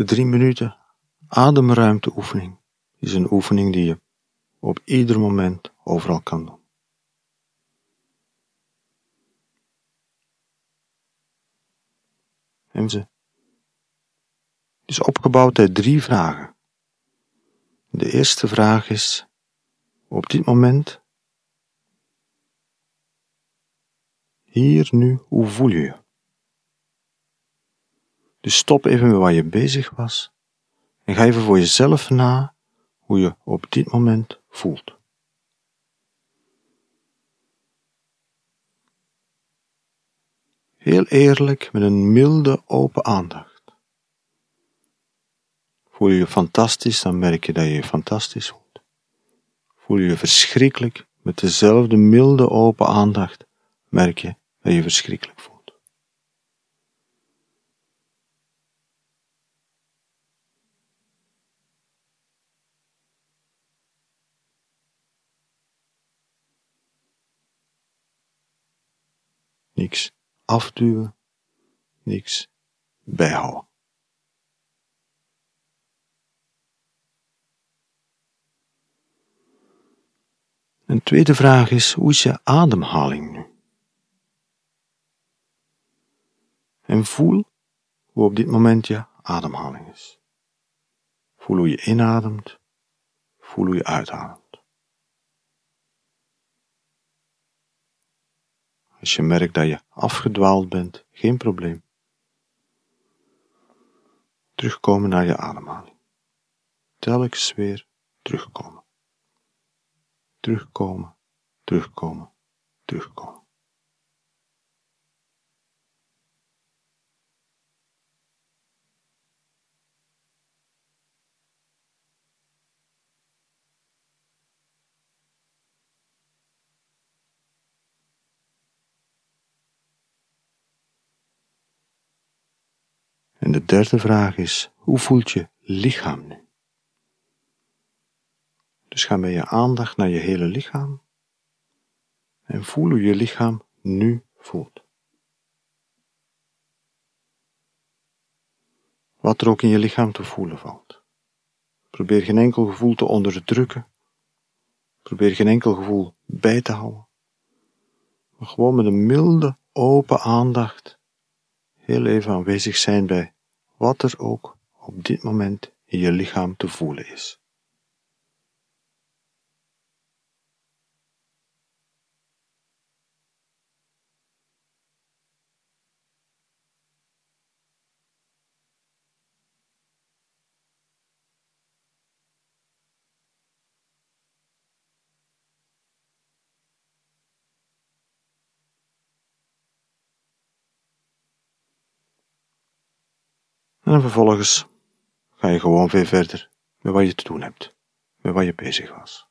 De drie minuten ademruimteoefening is een oefening die je op ieder moment overal kan doen. En ze is opgebouwd uit drie vragen. De eerste vraag is: op dit moment, hier nu, hoe voel je je? Dus stop even met waar je bezig was en ga even voor jezelf na hoe je op dit moment voelt. Heel eerlijk met een milde open aandacht. Voel je je fantastisch, dan merk je dat je je fantastisch voelt. Voel je je verschrikkelijk, met dezelfde milde open aandacht merk je dat je verschrikkelijk voelt. Niks afduwen, niks bijhouden. Een tweede vraag is, hoe is je ademhaling nu? En voel hoe op dit moment je ademhaling is. Voel hoe je inademt, voel hoe je uitademt. Als je merkt dat je afgedwaald bent, geen probleem. Terugkomen naar je ademhaling. Telkens weer terugkomen. Terugkomen, terugkomen, terugkomen. En de derde vraag is, hoe voelt je lichaam nu? Dus ga met je aandacht naar je hele lichaam en voel hoe je lichaam nu voelt. Wat er ook in je lichaam te voelen valt. Probeer geen enkel gevoel te onderdrukken. Probeer geen enkel gevoel bij te houden. Maar gewoon met een milde, open aandacht heel even aanwezig zijn bij wat er ook op dit moment in je lichaam te voelen is. En vervolgens ga je gewoon weer verder met wat je te doen hebt, met wat je bezig was.